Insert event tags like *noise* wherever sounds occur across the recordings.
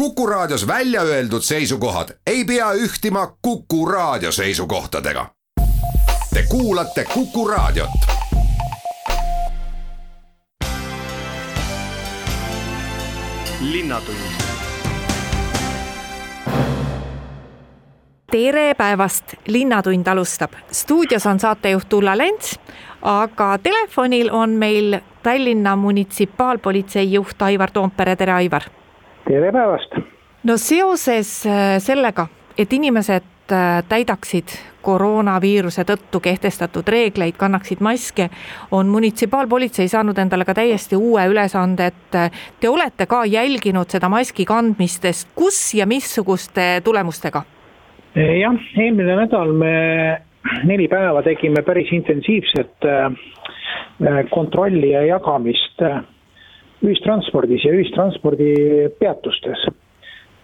Kuku Raadios välja öeldud seisukohad ei pea ühtima Kuku Raadio seisukohtadega. Te kuulate Kuku Raadiot. tere päevast, Linnatund alustab. stuudios on saatejuht Ulla Lents, aga telefonil on meil Tallinna munitsipaalpolitsei juht Aivar Toompere, tere Aivar tere päevast! no seoses äh, sellega, et inimesed äh, täidaksid koroonaviiruse tõttu kehtestatud reegleid, kannaksid maske, on munitsipaalpolitsei saanud endale ka täiesti uue ülesande, et äh, te olete ka jälginud seda maski kandmist, kus ja missuguste tulemustega? jah, eelmine nädal me neli päeva tegime päris intensiivset kontrolli ja jagamist ühistranspordis ja ühistranspordipeatustes.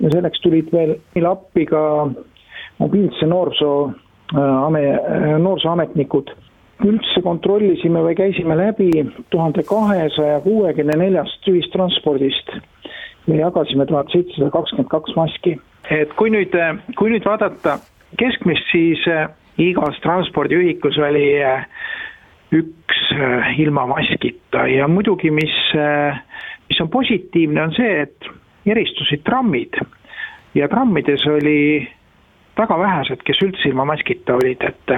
ja selleks tulid veel meile appi ka mobiilse noorsoo äh, ame-, noorsooametnikud. üldse kontrollisime või käisime läbi tuhande kahesaja kuuekümne neljast ühistranspordist ja jagasime tuhat seitsesada kakskümmend kaks maski. et kui nüüd, kui nüüd vaadata keskmist, siis äh, igas transpordiühikus oli äh, üks ilma maskita. Ja muidugi, mis mis on positiivne, on see, et eristusid trammid. Ja trammides oli väga vähesed, kes üldse ilma maskita olid, et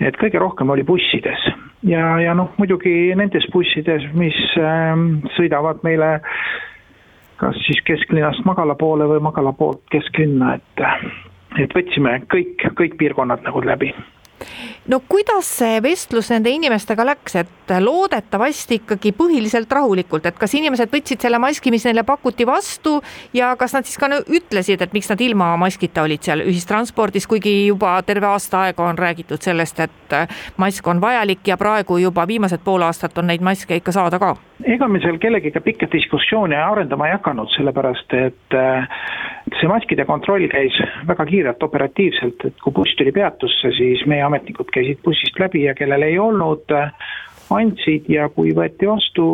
et kõige rohkem oli bussides. Ja, ja noh, muidugi nendes bussides, mis äh, sõidavad meile kas siis kesklinnast magala poole või magala poolt kesklinna, et et võtsime kõik, kõik piirkonnad nagu läbi no kuidas see vestlus nende inimestega läks, et loodetavasti ikkagi põhiliselt rahulikult, et kas inimesed võtsid selle maski, mis neile pakuti vastu ja kas nad siis ka ütlesid, et miks nad ilma maskita olid seal ühistranspordis, kuigi juba terve aasta aega on räägitud sellest, et mask on vajalik ja praegu juba viimased pool aastat on neid maske ikka saada ka? ega me seal kellegiga pikka diskussiooni arendama ei hakanud, sellepärast et see maskide kontroll käis väga kiirelt, operatiivselt, et kui buss tuli peatusse, siis meie ametnikud käisid bussist läbi ja kellel ei olnud, andsid ja kui võeti vastu,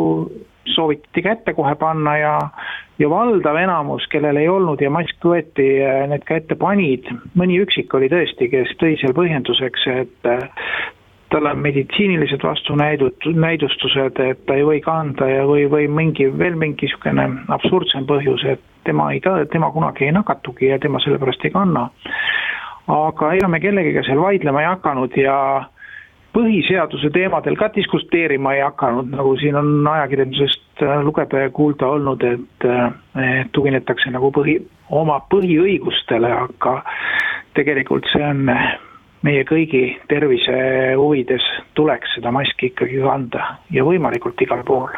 soovitati kätte kohe panna ja ja valdav enamus, kellel ei olnud ja mask võeti, need ka ette panid, mõni üksik oli tõesti, kes tõi seal põhjenduseks, et tal on meditsiinilised vastunäidud, näidustused, et ta ei või kanda ja või, või mingi veel mingi niisugune absurdsem põhjus, et tema ei, tema kunagi ei nakatugi ja tema sellepärast ei kanna. aga ega me kellegagi seal vaidlema ei hakanud ja põhiseaduse teemadel ka diskuteerima ei hakanud, nagu siin on ajakirjandusest lugeda ja kuulda olnud, et tuginetakse nagu põhi, oma põhiõigustele, aga tegelikult see on meie kõigi tervise huvides tuleks seda maski ikkagi kanda ja võimalikult igal pool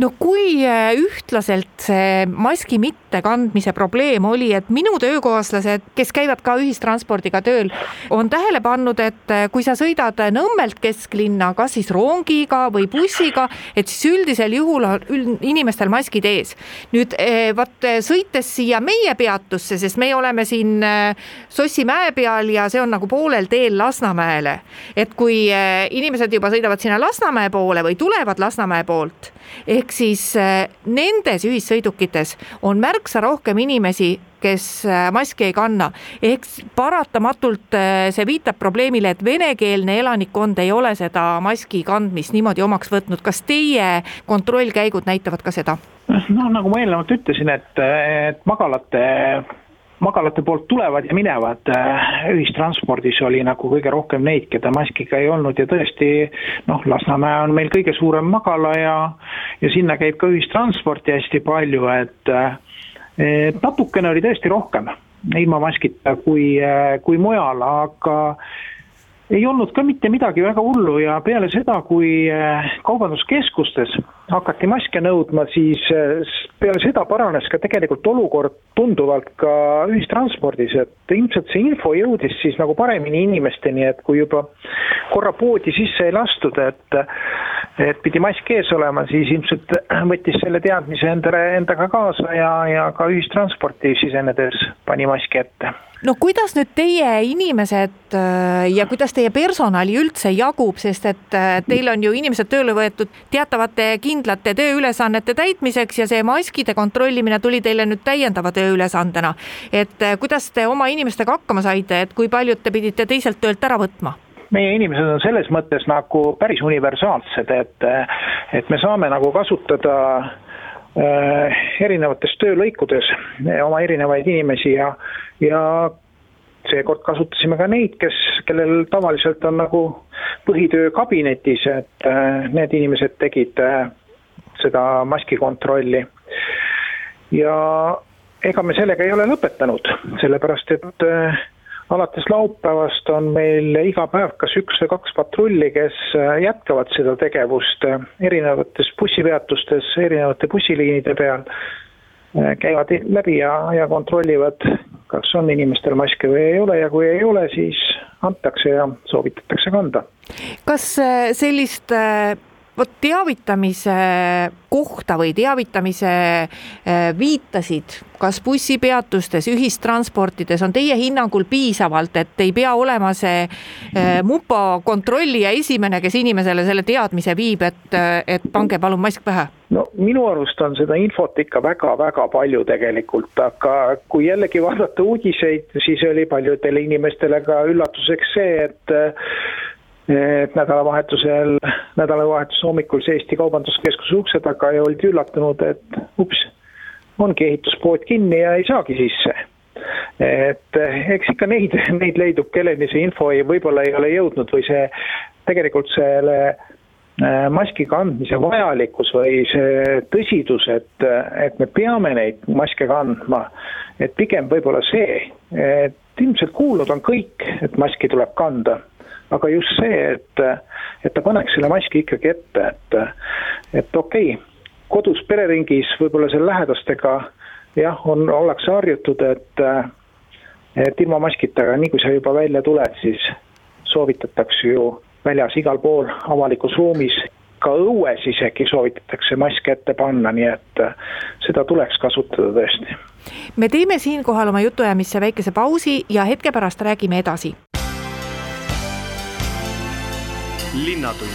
no kui äh, ühtlaselt see maski mittekandmise probleem oli, et minu töökaaslased, kes käivad ka ühistranspordiga tööl, on tähele pannud, et äh, kui sa sõidad Nõmmelt kesklinna, kas siis rongiga või bussiga, et siis üldisel juhul on inimestel maskid ees. nüüd äh, vaat sõites siia meie peatusse, sest me oleme siin Sossimäe peal ja see on nagu poolel teel Lasnamäele, et kui inimesed juba sõidavad sinna Lasnamäe poole või tulevad Lasnamäe poolt ehk siis äh, nendes ühissõidukites on märksa rohkem inimesi, kes äh, maski ei kanna. ehk paratamatult äh, see viitab probleemile, et venekeelne elanikkond ei ole seda maski kandmist niimoodi omaks võtnud. kas teie kontrollkäigud näitavad ka seda? no nagu ma eelnevalt ütlesin, et, et magalate magalate poolt tulevad ja minevad, äh, ühistranspordis oli nagu kõige rohkem neid, keda maskiga ei olnud ja tõesti noh, Lasnamäe on meil kõige suurem magala ja ja sinna käib ka ühistransporti hästi palju, et et natukene oli tõesti rohkem ilma maskita kui, kui mujal, aga ei olnud ka mitte midagi väga hullu ja peale seda, kui eh, kaubanduskeskustes hakati maske nõudma, siis eh, peale seda paranes ka tegelikult olukord tunduvalt ka ühistranspordis, et ilmselt see info jõudis siis nagu paremini inimesteni, et kui juba korra poodi sisse ei lastud, et et pidi mask ees olema, siis ilmselt võttis selle teadmise endale, endaga kaasa ja, ja ka ühistransporti sisenedes pani maski ette no kuidas nüüd teie inimesed äh, ja kuidas teie personali üldse jagub, sest et äh, teil on ju inimesed tööle võetud teatavate kindlate tööülesannete täitmiseks ja see maskide kontrollimine tuli teile nüüd täiendava tööülesandena. et äh, kuidas te oma inimestega hakkama saite, et kui paljud te pidite teiselt töölt ära võtma? meie inimesed on selles mõttes nagu päris universaalsed, et, et me saame nagu kasutada erinevates töölõikudes oma erinevaid inimesi ja, ja seekord kasutasime ka neid, kes, kellel tavaliselt on nagu põhitöö kabinetis, et äh, need inimesed tegid äh, seda maskikontrolli. ja ega me sellega ei ole lõpetanud, sellepärast et äh, alates laupäevast on meil iga päev kas üks või kaks patrulli, kes äh, jätkavad seda tegevust äh, erinevates bussipeatustes, erinevate bussiliinide peal, äh, käivad läbi ja, ja kontrollivad, kas on inimestel maske või ei ole ja kui ei ole, siis antakse ja soovitatakse kanda. kas sellist vot teavitamise kohta või teavitamise äh, viitasid, kas bussipeatustes, ühistransportides on teie hinnangul piisavalt, et ei pea olema see äh, mupo kontrollija esimene, kes inimesele selle teadmise viib, et, äh, et pange palun mask pähe? no minu arust on seda infot ikka väga-väga palju tegelikult, aga kui jällegi vaadata uudiseid, siis oli paljudele inimestele ka üllatuseks see, et et nädalavahetusel, nädalavahetuse hommikul seisti Kaubanduskeskuse ukse taga ja oldi üllatunud, et ups, ongi ehituspood kinni ja ei saagi sisse. et eks ikka neid, neid leidub, kelleni see info ei, võib-olla ei ole jõudnud või see, tegelikult selle äh, maski kandmise vajalikkus või see tõsidus, et, et me peame neid maske kandma, et pigem võib-olla see, et ilmselt kuulnud on kõik, et maski tuleb kanda aga just see, et, et ta paneks selle maski ikkagi ette, et, et okei okay,, kodus pereringis võib-olla seal lähedastega jah, on, ollakse harjutud, et, et ilma maskita, aga nii kui sa juba välja tuled, siis soovitatakse ju väljas igal pool avalikus ruumis ka õues isegi soovitatakse maske ette panna, nii et seda tuleks kasutada tõesti. me teeme siinkohal oma jutuajamisse väikese pausi ja hetke pärast räägime edasi linnatund.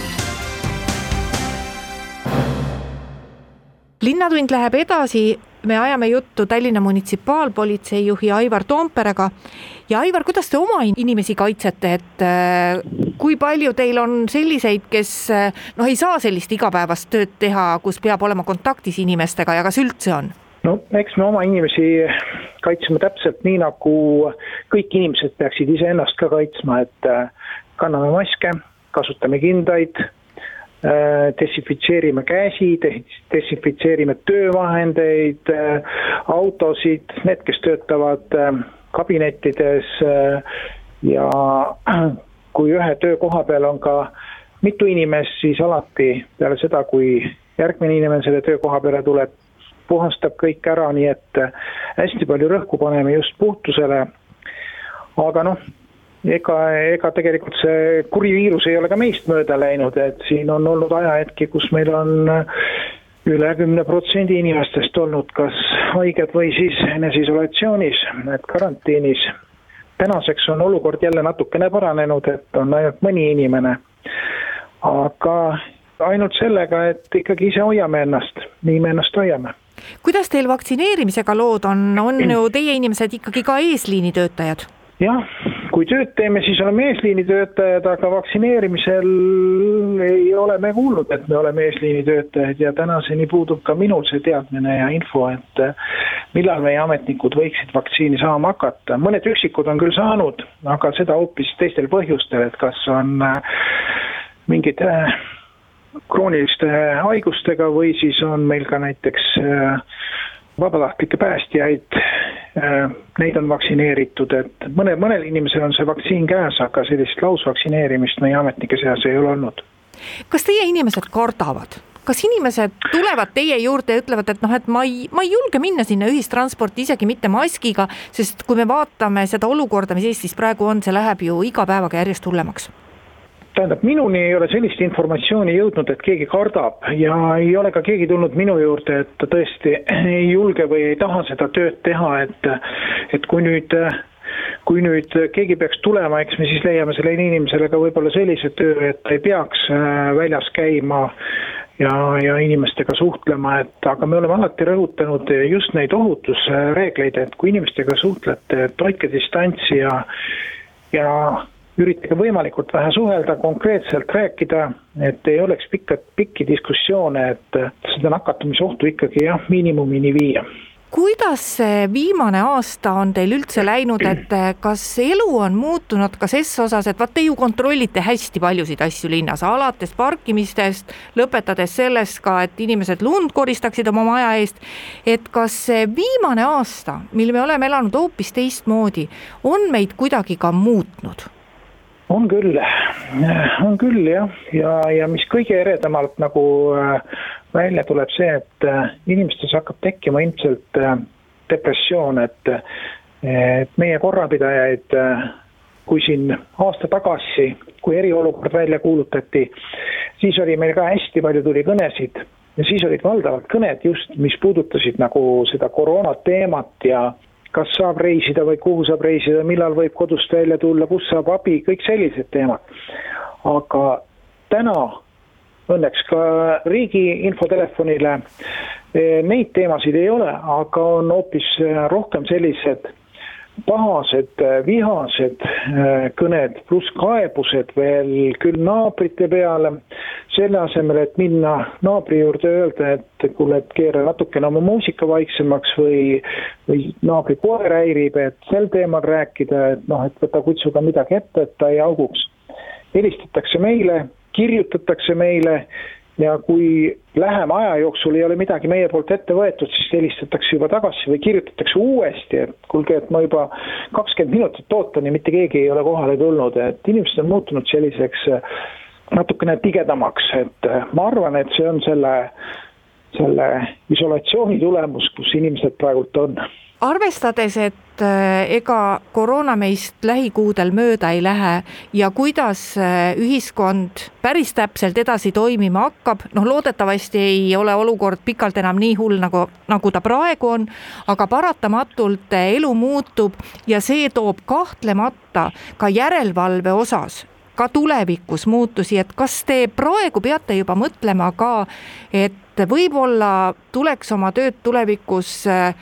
linnatund läheb edasi, me ajame juttu Tallinna munitsipaalpolitsei juhi Aivar Toomperega. ja Aivar, kuidas te oma inimesi kaitsete, et äh, kui palju teil on selliseid, kes äh, noh, ei saa sellist igapäevast tööd teha, kus peab olema kontaktis inimestega ja kas üldse on? no eks me oma inimesi kaitseme täpselt nii, nagu kõik inimesed peaksid iseennast ka kaitsma, et äh, kanname maske kasutame kindaid, äh, desinfitseerime käsi, desinfitseerime töövahendeid, äh, autosid, need, kes töötavad äh, kabinettides ja *clears throat* kui ühe töökoha peal on ka mitu inimest, siis alati peale seda, kui järgmine inimene selle töökoha peale tuleb, puhastab kõik ära, nii et hästi palju rõhku paneme just puhtusele. aga noh, ega, ega tegelikult see kuri viirus ei ole ka meist mööda läinud, et siin on olnud ajahetki, kus meil on üle kümne protsendi inimestest olnud kas haiged või siis eneseisolatsioonis, et karantiinis. tänaseks on olukord jälle natukene paranenud, et on ainult mõni inimene. aga ainult sellega, et ikkagi ise hoiame ennast, nii me ennast hoiame kuidas teil vaktsineerimisega lood on, on ju teie inimesed ikkagi ka eesliinitöötajad? jah, kui tööd teeme, siis oleme eesliinitöötajad, aga vaktsineerimisel ei ole me kuulnud, et me oleme eesliinitöötajad ja tänaseni puudub ka minul see teadmine ja info, et millal meie ametnikud võiksid vaktsiini saama hakata. mõned üksikud on küll saanud, aga seda hoopis teistel põhjustel, et kas on äh, mingid äh, krooniliste haigustega või siis on meil ka näiteks vabatahtlikke päästjaid Äh, neid on vaktsineeritud, et mõne, mõnel inimesel on see vaktsiin käes, aga sellist lausvaktsineerimist meie ametnike seas ei ole olnud. kas teie inimesed kardavad? kas inimesed tulevad teie juurde ja ütlevad, et noh, et ma ei, ma ei julge minna sinna ühistransporti isegi mitte maskiga, sest kui me vaatame seda olukorda, mis Eestis praegu on, see läheb ju iga päevaga järjest hullemaks tähendab, minuni ei ole sellist informatsiooni jõudnud, et keegi kardab ja ei ole ka keegi tulnud minu juurde, et ta tõesti *clears throat* ei julge või ei taha seda tööd teha, et, et kui nüüd kui nüüd keegi peaks tulema, eks me siis leiame sellele inimesele ka võib-olla sellise töö, et ta ei peaks äh, väljas käima ja, ja inimestega suhtlema, et aga me oleme alati rõhutanud just neid ohutusreegleid, et kui inimestega suhtlete, et hoidke distantsi ja ja üritage võimalikult vähe suhelda, konkreetselt rääkida, et ei oleks pikka, pikki diskussioone, et seda nakatumisohtu ikkagi jah, miinimumini viia kuidas see viimane aasta on teil üldse läinud, et kas elu on muutunud ka ses osas, et vaat te ju kontrollite hästi paljusid asju linnas, alates parkimistest, lõpetades sellest ka, et inimesed lund koristaksid oma maja eest. et kas see viimane aasta, mil me oleme elanud hoopis teistmoodi, on meid kuidagi ka muutnud? On küll, on küll jah, ja, ja mis kõige eredamalt nagu äh, välja tuleb see, et äh, inimestes hakkab tekkima ilmselt depressioon, et, et meie korrapidajaid, kui siin aasta tagasi, kui eriolukord välja kuulutati, siis oli meil ka hästi palju tuli kõnesid. Ja siis olid valdavalt kõned just, mis puudutasid nagu seda koroona teemat ja kas saab reisida või kuhu saab reisida, millal võib kodust välja tulla, kus saab abi, kõik sellised teemad. aga täna õnneks ka riigi infotelefonile eh, neid teemasid ei ole, aga on hoopis eh, rohkem sellised pahased, vihased äh, kõned pluss kaebused veel küll naabrite peale, selle asemel, et minna naabri juurde öelda, et kuule, et keera natukene oma muusika vaiksemaks või, või naabri koer häirib, et sel teemal rääkida, et noh, et võta kutsuga midagi ette, et ta ei auguks. helistatakse meile, kirjutatakse meile ja kui lähema aja jooksul ei ole midagi meie poolt ette võetud, siis helistatakse juba tagasi või kirjutatakse uuesti, et kuulge, et ma juba kakskümmend minutit ootan ja mitte keegi ei ole kohale tulnud, et inimesed on muutunud selliseks äh, natukene tigedamaks, et äh, ma arvan, et see on selle, selle isolatsiooni tulemus, kus inimesed praegult on arvestades, et äh, ega koroona meist lähikuudel mööda ei lähe ja kuidas äh, ühiskond päris täpselt edasi toimima hakkab, noh, loodetavasti ei ole olukord pikalt enam nii hull, nagu, nagu ta praegu on, aga paratamatult äh, elu muutub ja see toob kahtlemata ka järelevalve osas ka tulevikus muutusi, et kas te praegu peate juba mõtlema ka, et võib-olla tuleks oma tööd tulevikus äh,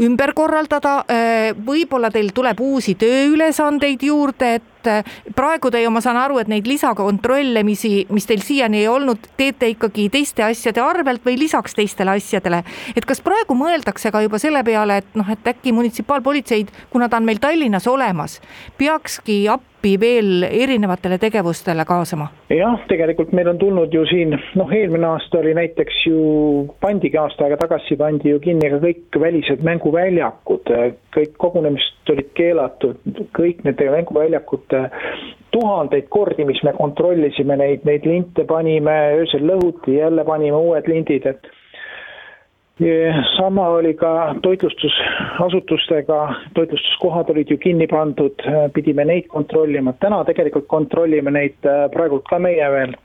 ümber korraldada, äh, võib-olla teil tuleb uusi tööülesandeid juurde, et äh, praegu te ju, ma saan aru, et neid lisakontrollimisi, mis teil siiani ei olnud, teete ikkagi teiste asjade arvelt või lisaks teistele asjadele. et kas praegu mõeldakse ka juba selle peale, et noh, et äkki munitsipaalpolitseid, kuna ta on meil Tallinnas olemas, peakski appi appi veel erinevatele tegevustele kaasama? jah, tegelikult meil on tulnud ju siin, noh, eelmine aasta oli näiteks ju, pandigi aasta aega tagasi, pandi ju kinni ka kõik välised mänguväljakud, kõik kogunemised olid keelatud, kõik need mänguväljakud tuhandeid kordi, mis me kontrollisime neid, neid linte panime, öösel lõhuti, jälle panime uued lindid, et sama oli ka toitlustusasutustega, toitlustuskohad olid ju kinni pandud, pidime neid kontrollima, täna tegelikult kontrollime neid äh, praegult ka meie veel.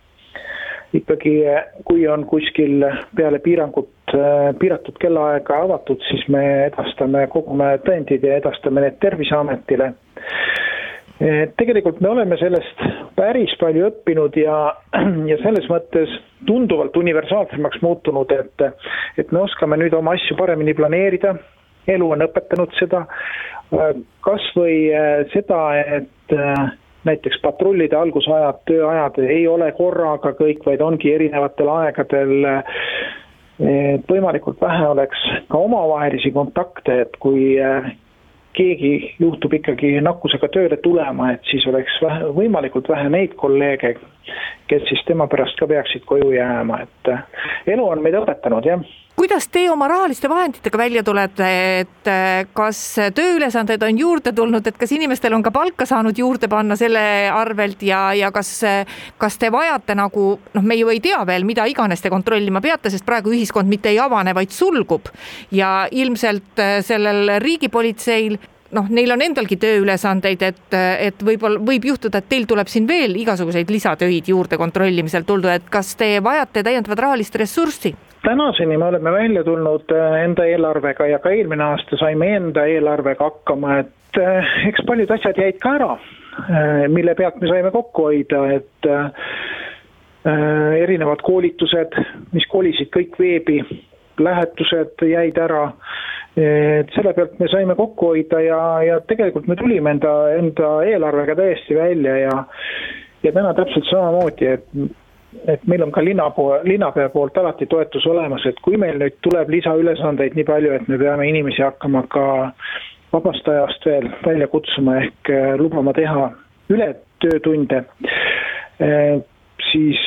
ikkagi, kui on kuskil peale piirangut, äh, piiratud kellaaega avatud, siis me edastame, kogume tõendid ja edastame need Terviseametile tegelikult me oleme sellest päris palju õppinud ja, *clears throat* ja selles mõttes tunduvalt universaalsemaks muutunud, et, et me oskame nüüd oma asju paremini planeerida, elu on õpetanud seda, kas või äh, seda, et äh, näiteks patrullide algusajad, tööajad ei ole korraga kõik, vaid ongi erinevatel aegadel et võimalikult vähe oleks ka omavahelisi kontakte, et kui äh, keegi juhtub ikkagi nakkusega tööle tulema, et siis oleks vähe, võimalikult vähe neid kolleege, kes siis tema pärast ka peaksid koju jääma, et elu on meid õpetanud, jah kuidas te oma rahaliste vahenditega välja tulete, et kas tööülesandeid on juurde tulnud, et kas inimestel on ka palka saanud juurde panna selle arvelt ja, ja kas, kas te vajate nagu noh, me ju ei tea veel, mida iganes te kontrollima peate, sest praegu ühiskond mitte ei avane, vaid sulgub ja ilmselt sellel riigipolitseil noh, neil on endalgi tööülesandeid, et, et võib-olla võib juhtuda, et teil tuleb siin veel igasuguseid lisatöid juurde kontrollimisel tulda, et kas te vajate täiendavat rahalist ressurssi? Tänaseni me oleme välja tulnud äh, enda eelarvega ja ka eelmine aasta saime enda eelarvega hakkama, et äh, eks paljud asjad jäid ka ära, äh, mille pealt me saime kokku hoida, et erinevad koolitused, mis kolisid kõik veebi, lähetused jäid ära et selle pealt me saime kokku hoida ja, ja tegelikult me tulime enda, enda eelarvega täiesti välja ja ja täna täpselt samamoodi, et et meil on ka linna pool, linnapea poolt alati toetus olemas, et kui meil nüüd tuleb lisaülesandeid nii palju, et me peame inimesi hakkama ka vabast ajast veel välja kutsuma ehk äh, lubama teha ületöötunde, äh, siis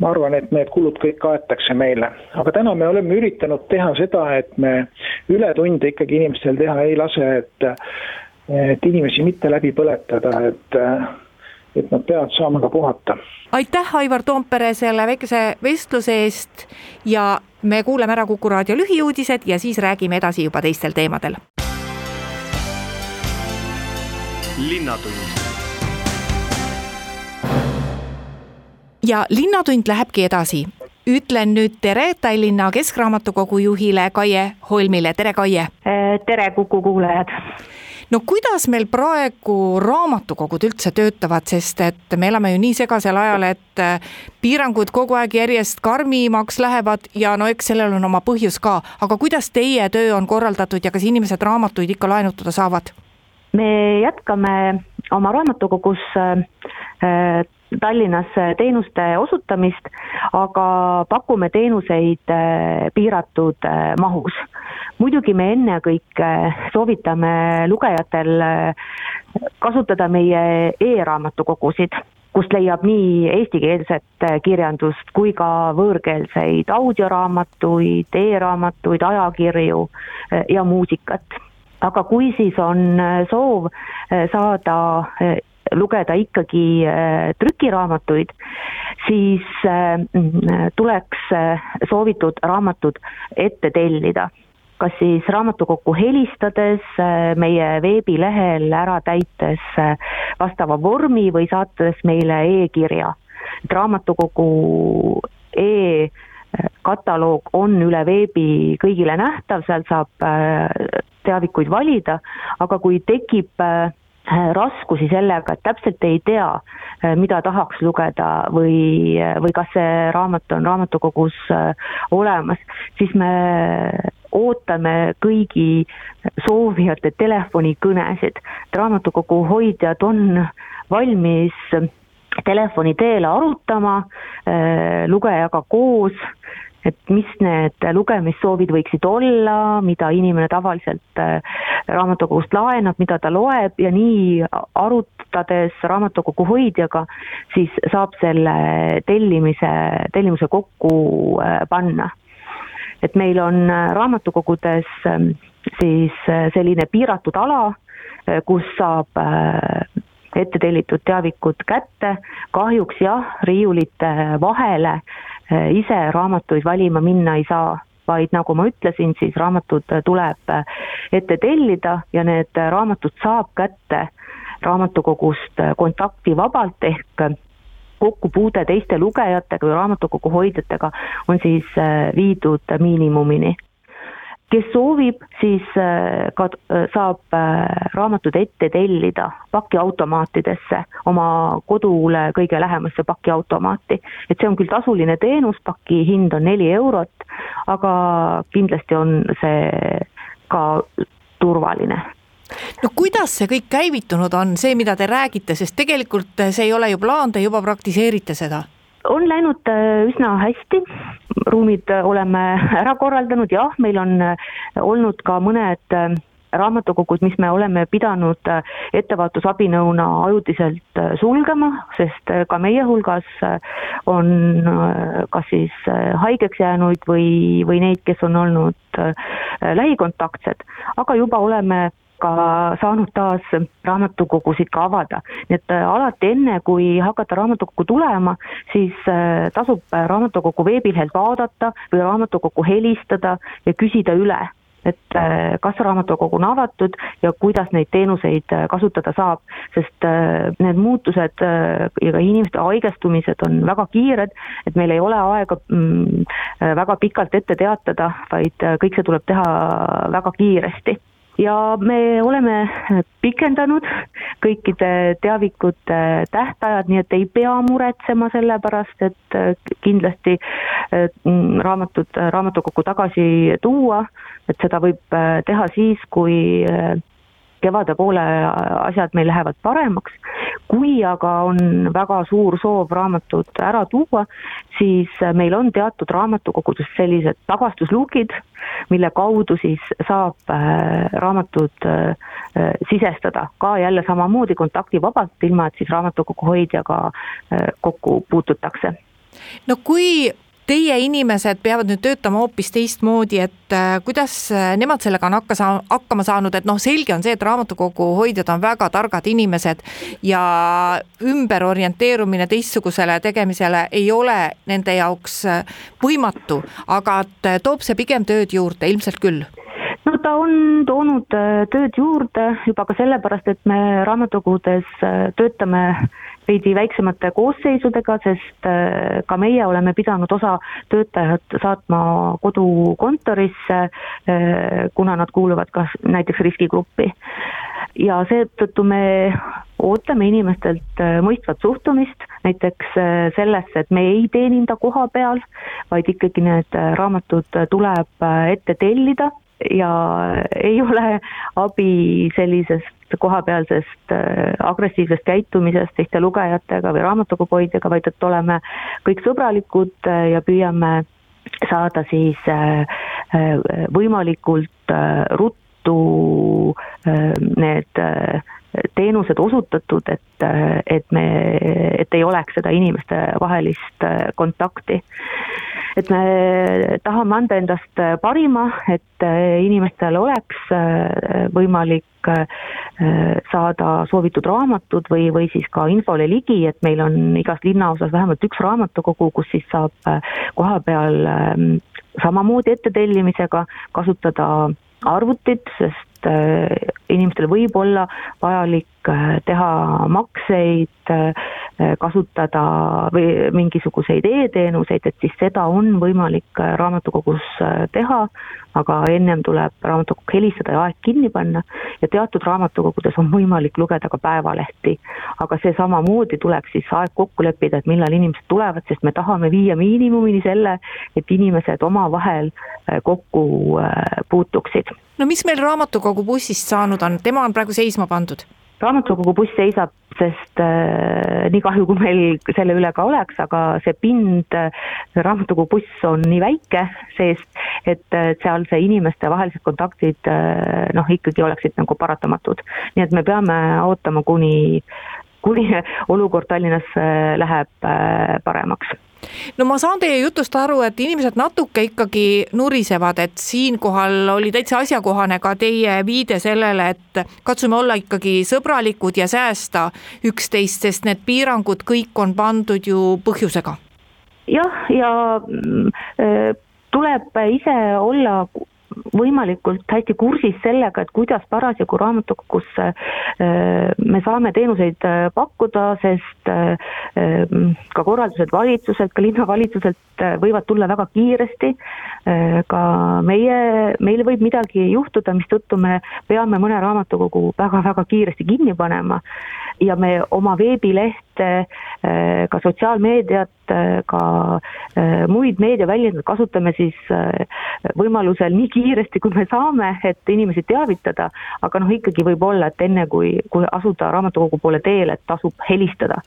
ma arvan, et need kulud kõik kaetakse meile, aga täna me oleme üritanud teha seda, et me ületunde ikkagi inimestel teha ei lase, et et inimesi mitte läbi põletada, et et nad peavad saama ka puhata. aitäh, Aivar Toompere, selle väikese vestluse eest ja me kuuleme ära Kuku raadio lühiuudised ja siis räägime edasi juba teistel teemadel. linnatund ja Linnatund lähebki edasi. ütlen nüüd tere Tallinna Keskraamatukogu juhile Kaie Holmile, tere Kaie! tere, Kuku kuulajad! No kuidas meil praegu raamatukogud üldse töötavad, sest et me elame ju nii segasel ajal, et äh, piirangud kogu aeg järjest karmimaks lähevad ja no eks sellel on oma põhjus ka, aga kuidas teie töö on korraldatud ja kas inimesed raamatuid ikka laenutada saavad? me jätkame oma raamatukogus äh, äh, Tallinnas teenuste osutamist, aga pakume teenuseid piiratud mahus muidugi me ennekõike soovitame lugejatel kasutada meie e-raamatukogusid, kust leiab nii eestikeelset kirjandust kui ka võõrkeelseid audioraamatuid e, e-raamatuid, ajakirju ja muusikat. aga kui siis on soov saada lugeda ikkagi trükiraamatuid, siis tuleks soovitud raamatud ette tellida kas siis raamatukokku helistades, äh, meie veebilehel ära täites äh, vastava vormi või saates meile e-kirja. et raamatukogu e-kataloog on üle veebi kõigile nähtav, sealt saab äh, teavikuid valida, aga kui tekib raskusi sellega, et täpselt ei tea, mida tahaks lugeda või, või kas see raamat on raamatukogus olemas, siis me ootame kõigi soovijate telefonikõnesid. raamatukogu hoidjad on valmis telefoni teel arutama äh, lugejaga koos, et mis need lugemissoovid võiksid olla, mida inimene tavaliselt äh, raamatukogust laenab, mida ta loeb ja nii arutades raamatukogu hoidjaga, siis saab selle tellimise, tellimuse kokku äh, panna. Et meil on äh, raamatukogudes ähm, siis äh, selline piiratud ala, äh, kus saab ette tellitud teavikud kätte, kahjuks jah, riiulite vahele ise raamatuid valima minna ei saa, vaid nagu ma ütlesin, siis raamatud tuleb ette tellida ja need raamatud saab kätte raamatukogust kontaktivabalt ehk kokkupuude teiste lugejatega või raamatukogu hoidjatega on siis äh, viidud miinimumini kes soovib, siis äh, ka äh, saab raamatud ette tellida pakiautomaatidesse, oma kodule kõige lähemasse pakiautomaati. et see on küll tasuline teenus, paki hind on neli eurot, aga kindlasti on see ka turvaline. No kuidas see kõik käivitunud on, see, mida te räägite, sest tegelikult see ei ole ju plaan, te juba praktiseerite seda on läinud äh, üsna hästi, ruumid oleme ära korraldanud, jah, meil on äh, olnud ka mõned äh, raamatukogud, mis me oleme pidanud ettevaatusabinõuna ajutiselt sulgema, sest ka meie hulgas on kas siis haigeks jäänuid või, või neid, kes on olnud lähikontaktsed, aga juba oleme ka saanud taas raamatukogusid ka avada. nii et äh, alati enne, kui hakata raamatukokku tulema, siis äh, tasub raamatukogu veebilehelt vaadata või raamatukogu helistada ja küsida üle et kas raamatukogu on avatud ja kuidas neid teenuseid kasutada saab, sest need muutused ja ka inimeste haigestumised on väga kiired, et meil ei ole aega mm, väga pikalt ette teatada, vaid kõik see tuleb teha väga kiiresti ja me oleme pikendanud kõikide teavikute tähtajad, nii et ei pea muretsema selle pärast, et kindlasti raamatut, raamatukokku tagasi tuua, et seda võib teha siis, kui kevade poole asjad meil lähevad paremaks. kui aga on väga suur soov raamatut ära tuua, siis meil on teatud raamatukogudes sellised tagastuslukid, mille kaudu siis saab äh, raamatut äh, sisestada ka jälle samamoodi kontaktivabalt, ilma et siis raamatukogu hoidjaga äh, kokku puututakse no kui teie inimesed peavad nüüd töötama hoopis teistmoodi, et äh, kuidas äh, nemad sellega on hakka saa-, hakkama saanud, et noh, selge on see, et raamatukogu hoidjad on väga targad inimesed ja ümberorienteerumine teistsugusele tegemisele ei ole nende jaoks äh, võimatu, aga et toob see pigem tööd juurde, ilmselt küll? No ta on toonud tööd juurde juba ka sellepärast, et me raamatukogudes töötame veidi väiksemate koosseisudega, sest äh, ka meie oleme pidanud osa töötajat saatma kodukontorisse, äh, kuna nad kuuluvad kas näiteks riskigruppi. ja seetõttu me ootame inimestelt äh, mõistvat suhtumist, näiteks sellesse, et me ei teeninda koha peal, vaid ikkagi need raamatud tuleb ette tellida ja ei ole abi sellisest kohapealsest äh, agressiivsest käitumisest teiste lugejatega või raamatukogu hoidjaga, vaid et oleme kõik sõbralikud äh, ja püüame saada siis äh, võimalikult ruttu need teenused osutatud, et, et me, et ei oleks seda inimeste vahelist kontakti et me tahame anda endast parima, et inimestel oleks võimalik saada soovitud raamatud või, või siis ka infole ligi, et meil on igas linnaosas vähemalt üks raamatukogu, kus siis saab kohapeal samamoodi ettetellimisega kasutada arvutit, sest inimestel võib olla vajalik teha makseid, kasutada või mingisuguseid e-teenuseid, et siis seda on võimalik raamatukogus teha, aga ennem tuleb raamatukoguk helistada ja aeg kinni panna ja teatud raamatukogudes on võimalik lugeda ka päevalehti. aga see samamoodi tuleb siis aeg kokku leppida, et millal inimesed tulevad, sest me tahame viia miinimumini selle, et inimesed omavahel kokku puutuksid. no mis meil raamatukogu bussist saanud on, tema on praegu seisma pandud? Raamatukogu buss seisab, sest äh, nii kahju, kui meil selle üle ka oleks, aga see pind äh,, raamatukogu buss on nii väike seest, et äh, seal see inimestevahelised kontaktid äh, noh, ikkagi oleksid nagu paratamatud. nii et me peame ootama, kuni, kuni olukord Tallinnas äh, läheb äh, paremaks no ma saan teie jutust aru, et inimesed natuke ikkagi nurisevad, et siinkohal oli täitsa asjakohane ka teie viide sellele, et katsume olla ikkagi sõbralikud ja säästa üksteist, sest need piirangud kõik on pandud ju põhjusega. jah, ja, ja mm, äh, tuleb ise olla võimalikult hästi kursis sellega, et kuidas parasjagu raamatukogus äh, me saame teenuseid äh, pakkuda, sest äh, ka korraldused valitsuselt, ka linnavalitsuselt võivad tulla väga kiiresti. ka meie, meil võib midagi juhtuda, mistõttu me peame mõne raamatukogu väga-väga kiiresti kinni panema ja me oma veebilehte, ka sotsiaalmeediat, ka muid meediaväljendeid kasutame siis võimalusel nii kiiresti, kui me saame, et inimesi teavitada, aga noh, ikkagi võib olla, et enne kui, kui asuda raamatukogu poole teele, et tasub helistada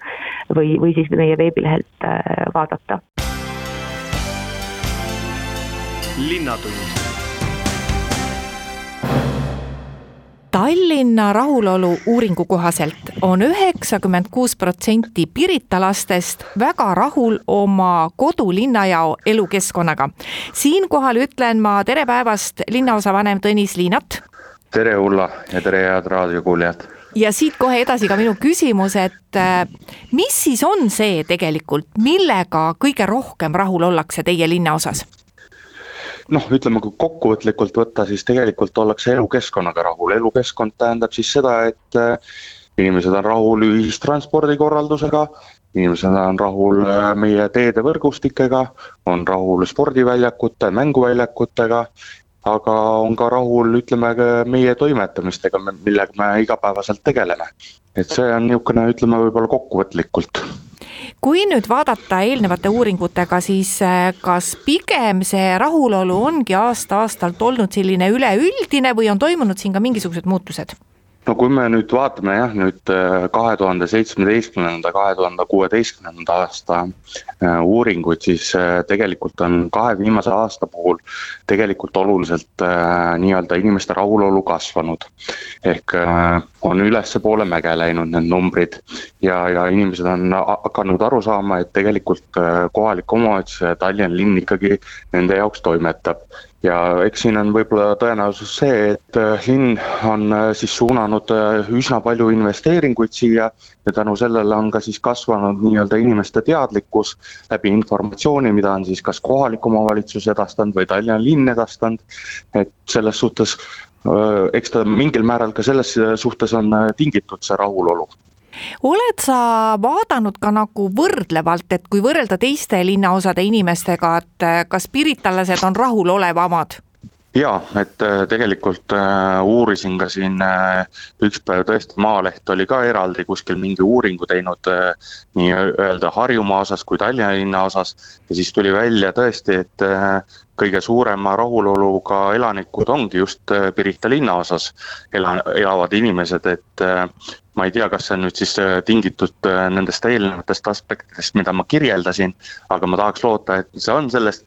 või, või siis meie veebilehelt vaadata. linnatund Tallinna rahulolu uuringu kohaselt on üheksakümmend kuus protsenti Pirita lastest väga rahul oma kodulinnajao elukeskkonnaga. siinkohal ütlen ma tere päevast, linnaosavanem Tõnis Liinat. tere, Ulla ja tere, head raadiokuulajad ja siit kohe edasi ka minu küsimus, et mis siis on see tegelikult, millega kõige rohkem rahul ollakse teie linnaosas? Noh, ütleme kui kokkuvõtlikult võtta, siis tegelikult ollakse elukeskkonnaga rahul, elukeskkond tähendab siis seda, et äh, inimesed on rahul ühistranspordi korraldusega, inimesed on rahul äh, meie teedevõrgustikega, on rahul spordiväljakute, mänguväljakutega, aga on ka rahul, ütleme, meie toimetamistega, millega me igapäevaselt tegeleme. et see on niisugune, ütleme võib-olla kokkuvõtlikult kui nüüd vaadata eelnevate uuringutega, siis äh, kas pigem see rahulolu ongi aasta-aastalt olnud selline üleüldine või on toimunud siin ka mingisugused muutused? No kui me nüüd vaatame jah, nüüd äh, kahe tuhande seitsmeteistkümnenda, kahe tuhande kuueteistkümnenda aasta äh, uuringuid, siis äh, tegelikult on kahe viimase aasta puhul tegelikult oluliselt nii-öelda inimeste rahulolu kasvanud. ehk on ülespoole mäge läinud need numbrid ja, ja inimesed on hakanud aru saama, et tegelikult kohalik omavalitsus ja Tallinna linn ikkagi nende jaoks toimetab ja eks siin on võib-olla tõenäosus see, et äh, linn on äh, siis suunanud äh, üsna palju investeeringuid siia ja tänu sellele on ka siis kasvanud nii-öelda inimeste teadlikkus läbi informatsiooni, mida on siis kas kohalik omavalitsus edastanud või Tallinna linn edastanud. et selles suhtes eks ta mingil määral ka selles suhtes on tingitud see rahulolu oled sa vaadanud ka nagu võrdlevalt, et kui võrrelda teiste linnaosade inimestega, et eh, kas piritalased on rahulolevamad? jaa, et äh, tegelikult äh, uurisin ka siin äh, üks päev tõesti, Maaleht oli ka eraldi kuskil mingi uuringu teinud äh, nii-öelda Harjumaa osas kui Tallinna linna osas. ja siis tuli välja tõesti, et äh, kõige suurema rahuloluga elanikud ongi just äh, Pirita linnaosas ela-, elavad inimesed, et äh, ma ei tea, kas see on nüüd siis äh, tingitud nendest eelnevatest aspektidest, mida ma kirjeldasin, aga ma tahaks loota, et see on sellest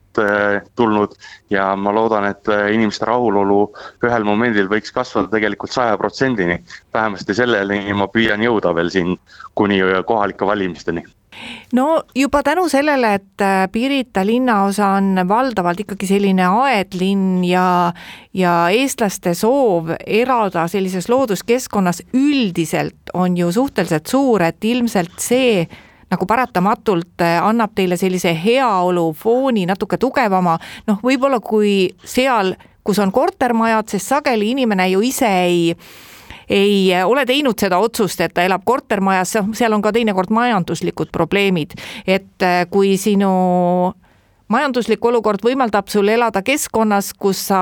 tulnud ja ma loodan, et inimeste rahulolu ühel momendil võiks kasvada tegelikult saja protsendini. vähemasti selleni ma püüan jõuda veel siin kuni kohalike valimisteni no juba tänu sellele, et äh, Pirita linnaosa on valdavalt ikkagi selline aedlinn ja, ja eestlaste soov elada sellises looduskeskkonnas üldiselt on ju suhteliselt suur, et ilmselt see nagu paratamatult äh, annab teile sellise heaolu fooni natuke tugevama, noh, võib-olla kui seal, kus on kortermajad, sest sageli inimene ju ise ei ei ole teinud seda otsust, et ta elab kortermajas, seal on ka teinekord majanduslikud probleemid, et äh, kui sinu majanduslik olukord võimaldab sul elada keskkonnas, kus sa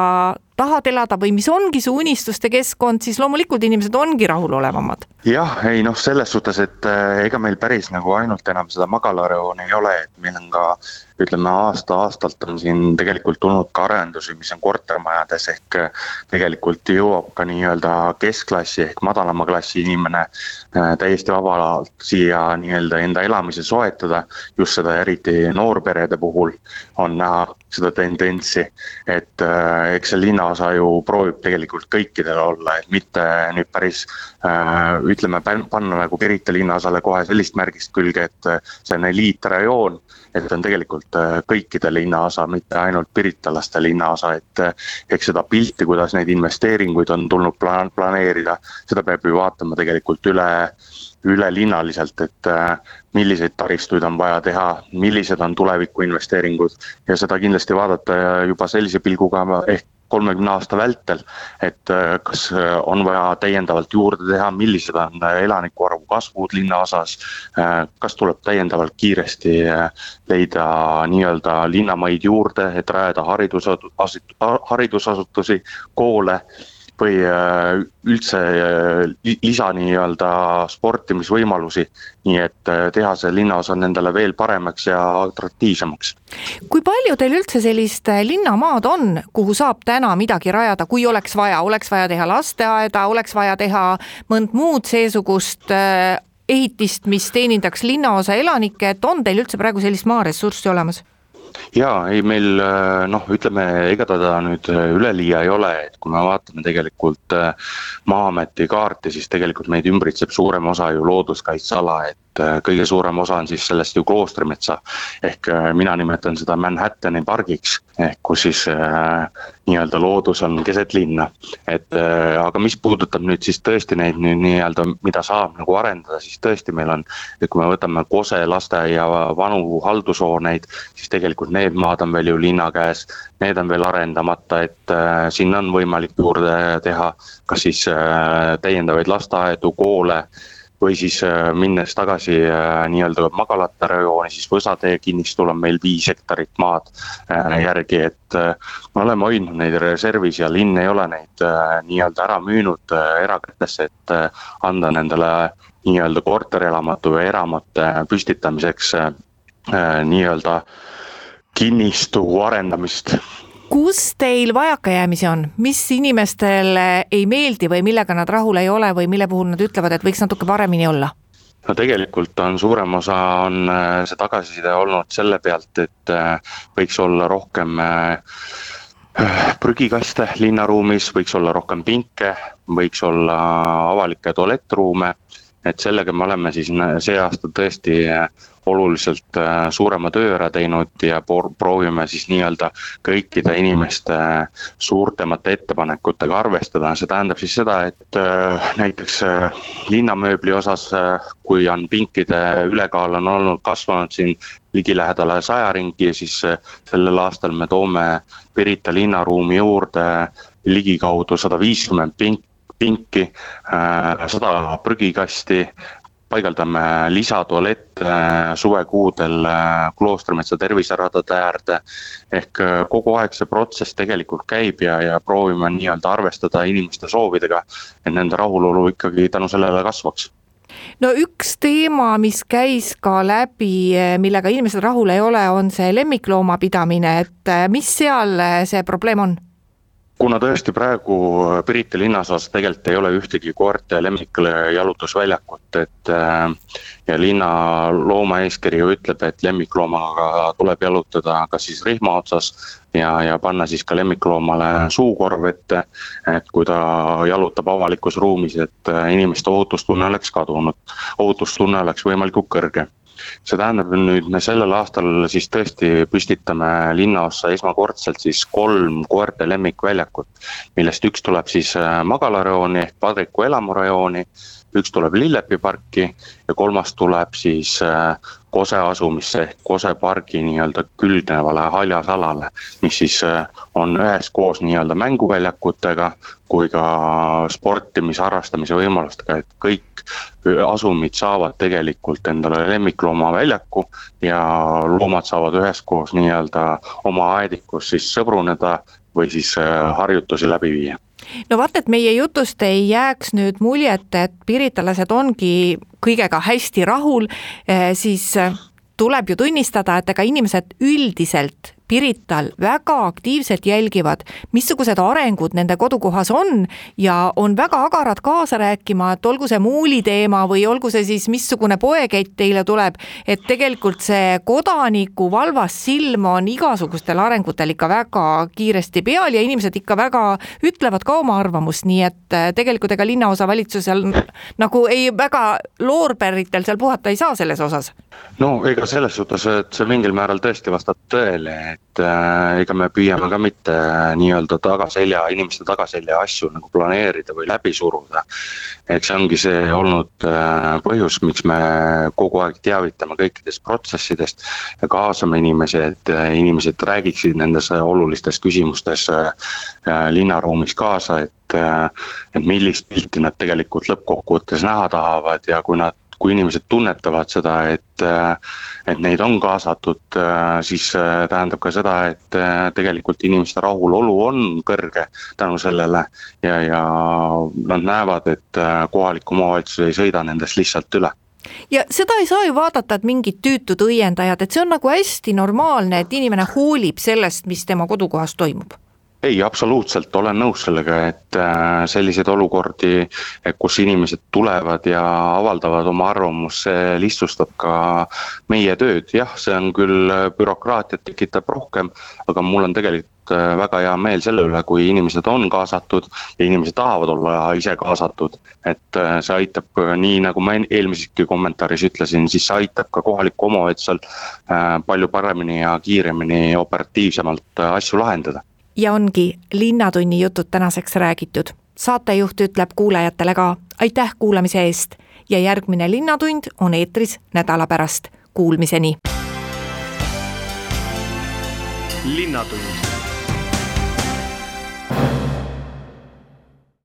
tahad elada või mis ongi su unistuste keskkond, siis loomulikult inimesed ongi rahulolevamad. jah, ei noh, selles suhtes, et äh, ega meil päris nagu ainult enam seda magalareooni ei ole, et meil on ka ütleme aasta-aastalt on siin tegelikult tulnud ka arendusi, mis on kortermajades ehk äh, tegelikult jõuab ka nii-öelda keskklassi ehk madalama klassi inimene äh, täiesti vabalt siia nii-öelda enda elamise soetada. just seda eriti noorperede puhul on näha seda tendentsi, et äh, eks see linnaosa ju proovib tegelikult kõikidel olla, et mitte nüüd päris äh, ütleme, panna nagu Pirita linnaosale kohe sellist märgist külge, et äh, see on eliitrajoon, et on tegelikult äh, kõikide linnaosa, mitte ainult piritalaste linnaosa, et äh, eks seda pilti, kuidas neid investeeringuid on tulnud plaan-, planeerida, seda peab ju vaatama tegelikult üle ülelinnaliselt, et äh, milliseid taristuid on vaja teha, millised on tuleviku investeeringud. Ja seda kindlasti vaadata juba sellise pilguga ehk kolmekümne aasta vältel, et äh, kas äh, on vaja täiendavalt juurde teha, millised on elanike arvu kasvud linnaosas, kas tuleb täiendavalt kiiresti leida nii-öelda linnamaid juurde, et rajada haridusasutusi, haridusasutusi, koole või äh, üldse äh, lisa nii-öelda sportimisvõimalusi. nii et äh, teha see linnaosa nendele veel paremaks ja atraktiivsemaks. kui palju teil üldse sellist linnamaad on, kuhu saab täna midagi rajada, kui oleks vaja, oleks vaja teha lasteaeda, oleks vaja teha mõnd muud seesugust ehitist, mis teenindaks linnaosa elanikke, et on teil üldse praegu sellist maaressurssi olemas? Jaa, ei meil äh, noh, ütleme ega ta nüüd äh, üleliia ei ole, et kui me vaatame tegelikult äh, Maa-ameti kaarti, siis tegelikult meid ümbritseb suurem osa ju looduskaitseala, et et kõige suurem osa on siis sellest ju kloostrimetsa. ehk mina nimetan seda Manhattani pargiks, ehk kus siis äh, nii-öelda loodus on keset linna. et äh, aga mis puudutab nüüd siis tõesti neid nüüd nii-öelda, mida saab nagu arendada, siis tõesti meil on. et kui me võtame Kose lasteaia vanu haldushooneid, siis tegelikult need maad on veel ju linna käes. Need on veel arendamata, et äh, sinna on võimalik juurde teha, kas siis äh, täiendavaid lasteaedu, koole või siis äh, minnes tagasi äh, nii-öelda magalate rajooni, siis Võsatee kinnistul on meil viis hektarit maad äh, järgi, et me oleme hoidnud neid reservis ja linn ei ole neid nii-öelda ära müünud erakätesse, et anda nendele nii-öelda korterelamute või eramute püstitamiseks nii-öelda kinnistu arendamist kus teil vajakajäämisi on, mis inimestele ei meeldi või millega nad rahul ei ole või mille puhul nad ütlevad, et võiks natuke paremini olla? no tegelikult on suurem osa, on äh, see tagasiside olnud selle pealt, et äh, võiks olla rohkem äh, prügikaste linnaruumis, võiks olla rohkem pinke, võiks olla avalikke tualettruume et sellega me oleme siis see aasta tõesti äh, oluliselt äh, suurema töö ära teinud ja proovime siis nii-öelda kõikide inimeste äh, suurtemate ettepanekutega arvestada, see tähendab siis seda, et näiteks linnamööbli osas, kui on pinkide ülekaal on olnud kasvanud siin ligilähedale saja ringi, siis sellel aastal me toome Pirita linnaruumi juurde ligikaudu sada viiskümmend pink, pinki, äh, sada prügikasti, paigaldame lisatualette äh, suvekuudel äh, kloostrimetsa terviseradade äärde. ehk kogu aeg see protsess tegelikult käib ja, ja proovime nii-öelda arvestada inimeste soovidega, et nende rahulolu ikkagi tänu sellele kasvaks no üks teema, mis käis ka läbi, millega inimesed rahul ei ole, on see lemmikloomapidamine, et mis seal see probleem on? Kuna tõesti praegu Pirita linnaosas tegelikult ei ole ühtegi koerte lemmikjalutusväljakut, et äh, ja linna loomaeeskiri ju ütleb, et lemmikloomaga tuleb jalutada kas siis rihma otsas ja, ja panna siis ka lemmikloomale suukorv ette, et kui ta jalutab avalikus ruumis, et äh, inimeste ohutustunne oleks kadunud, ohutustunne oleks võimalikult kõrge see tähendab nüüd me sellel aastal siis tõesti püstitame linnaossa esmakordselt siis kolm koerte lemmikväljakut, millest üks tuleb siis äh, magalarajooni ehk Padriku elamurajooni, üks tuleb Lillepi parki ja kolmas tuleb siis äh, Kose asumisse ehk Kose pargi nii-öelda külgnevale haljasalale, mis siis äh, on üheskoos nii-öelda mänguväljakutega kui ka sportimise, harrastamise võimalustega, et kõik asumid saavad tegelikult endale lemmikloomaväljaku ja loomad saavad üheskoos nii-öelda oma aedikus siis sõbruneda või siis äh, harjutusi läbi viia. No vaata, et meie jutust ei jääks nüüd muljet, et piritalased ongi kõigega hästi rahul, eh, siis eh, tuleb ju tunnistada, et ega inimesed üldiselt Pirital väga aktiivselt jälgivad, missugused arengud nende kodukohas on ja on väga agarad kaasa rääkima, et olgu see muuli teema või olgu see siis missugune poekett teile tuleb, et tegelikult see kodaniku valvas silm on igasugustel arengutel ikka väga kiiresti peal ja inimesed ikka väga ütlevad ka oma arvamust, nii et äh, tegelikult ega linnaosavalitsusel nagu ei väga loorberitel seal puhata ei saa selles osas. no ega selles suhtes, et see mingil määral tõesti vastab tõele, et äh, ega me püüame ka mitte äh, nii-öelda tagaselja, inimeste tagaselja asju nagu planeerida või läbi suruda. eks see ongi see olnud äh, põhjus, miks me kogu aeg teavitame kõikidest protsessidest ja kaasame inimesi, et äh, inimesed räägiksid nendes olulistes küsimustes äh, äh linnaruumis kaasa, et äh, et millist pilti nad tegelikult lõppkokkuvõttes näha tahavad ja kui nad kui inimesed tunnetavad seda, et, et neid on kaasatud, siis tähendab ka seda, et tegelikult inimeste rahulolu on kõrge tänu sellele. Ja, ja nad näevad, et kohalik omavalitsus ei sõida nendest lihtsalt üle. Ja seda ei saa ju vaadata, et mingid tüütud õiendajad, et see on nagu hästi normaalne, et inimene hoolib sellest, mis tema kodukohas toimub ei, absoluutselt. Olen nõus sellega, et äh, selliseid olukordi, kus inimesed tulevad ja avaldavad oma arvamust, see lihtsustab ka meie tööd, jah, see on küll bürokraatiat tekitab rohkem, aga mul on tegelikult äh, väga hea meel selle üle, kui inimesed on kaasatud ja inimesed tahavad olla ise kaasatud. et äh, see aitab nii, nagu ma eelmiseski kommentaaris ütlesin, siis see aitab ka kohalikul omavalitsusel palju paremini ja kiiremini, operatiivsemalt asju lahendada ja ongi Linnatunni jutud tänaseks räägitud. saatejuht ütleb kuulajatele ka aitäh kuulamise eest ja järgmine Linnatund on eetris nädala pärast. Kuulmiseni. linnatund